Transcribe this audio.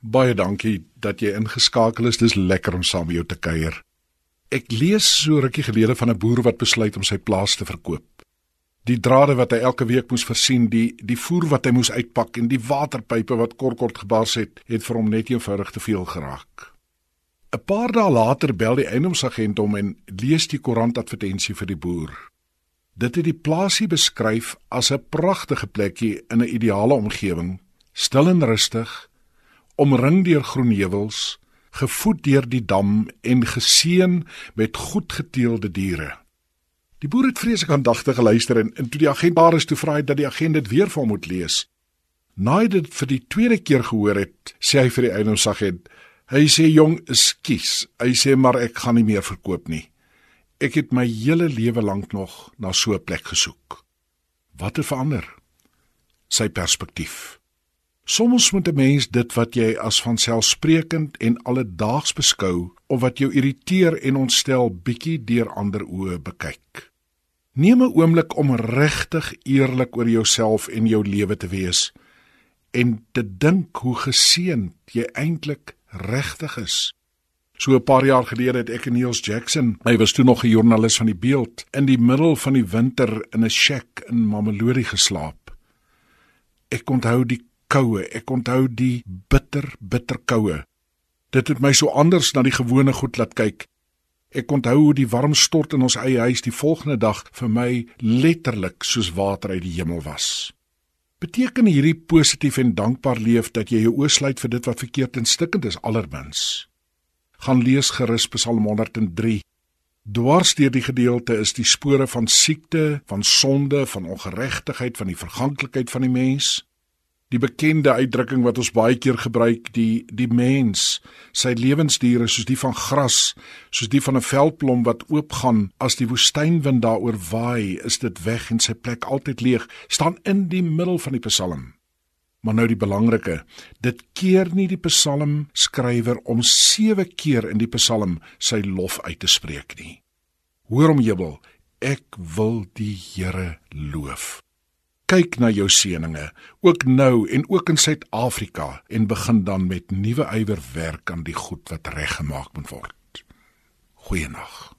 Baie dankie dat jy ingeskakel is. Dis lekker om saam met jou te kuier. Ek lees so rukkie gelede van 'n boer wat besluit om sy plaas te verkoop. Die drade wat hy elke week moes versien, die die voer wat hy moes uitpak en die waterpype wat kort kort gebars het, het vir hom net eenvoudig te veel geraak. 'n Paar dae later bel die eiendomsagent hom en lees die koerantadvertensie vir die boer. Dit het die plaasie beskryf as 'n pragtige plekkie in 'n ideale omgewing, stil en rustig omring deur groen heuwels, gevoed deur die dam en geseën met goed geteelde diere. Die boer het vreeslik aandagtig geluister en, en toe die agent daar is toe vra hy dat die agent dit weer vir hom moet lees. Naai dit vir die tweede keer gehoor het, sê hy vir die eienaarsagent, hy sê jong, ekskuus, hy sê maar ek gaan nie meer verkoop nie. Ek het my hele lewe lank nog na so 'n plek gesoek. Wat het verander? Sy perspektief. Soms moet 'n mens dit wat jy as vanselfsprekend en alledaags beskou of wat jou irriteer en ontstel bietjie deur ander oë bekyk. Neem 'n oomblik om regtig eerlik oor jouself en jou lewe te wees en te dink hoe geseënd jy eintlik regtig is. So 'n paar jaar gelede het ek en Niels Jackson, hy was toe nog 'n joernalis van die Beeld, in die middel van die winter in 'n shack in Mamelodi geslaap. Ek onthou die koue. Ek onthou die bitter, bitter koue. Dit het my so anders na die gewone goed laat kyk. Ek onthou hoe die warm stort in ons eie huis die volgende dag vir my letterlik soos water uit die hemel was. Beteken hierdie positief en dankbaar leef dat jy jou oosluit vir dit wat verkeerd en stikkend is allermins. Gaan lees gerus Psalm 103. Dwars deur die gedeelte is die spore van siekte, van sonde, van ongeregtigheid, van die verganklikheid van die mens die bekende uitdrukking wat ons baie keer gebruik die die mens sy lewensdiere soos die van gras soos die van 'n veldblom wat oopgaan as die woestynwind daaroor waai is dit weg en sy plek altyd leeg staan in die middel van die psalm. Maar nou die belangrike dit keer nie die psalm skrywer om 7 keer in die psalm sy lof uit te spreek nie. Hoor om jubel ek wil die Here loof kyk na jou seëninge, ook nou en ook in Suid-Afrika en begin dan met nuwe ywer werk aan die goed wat reggemaak moet word. Goeienaand.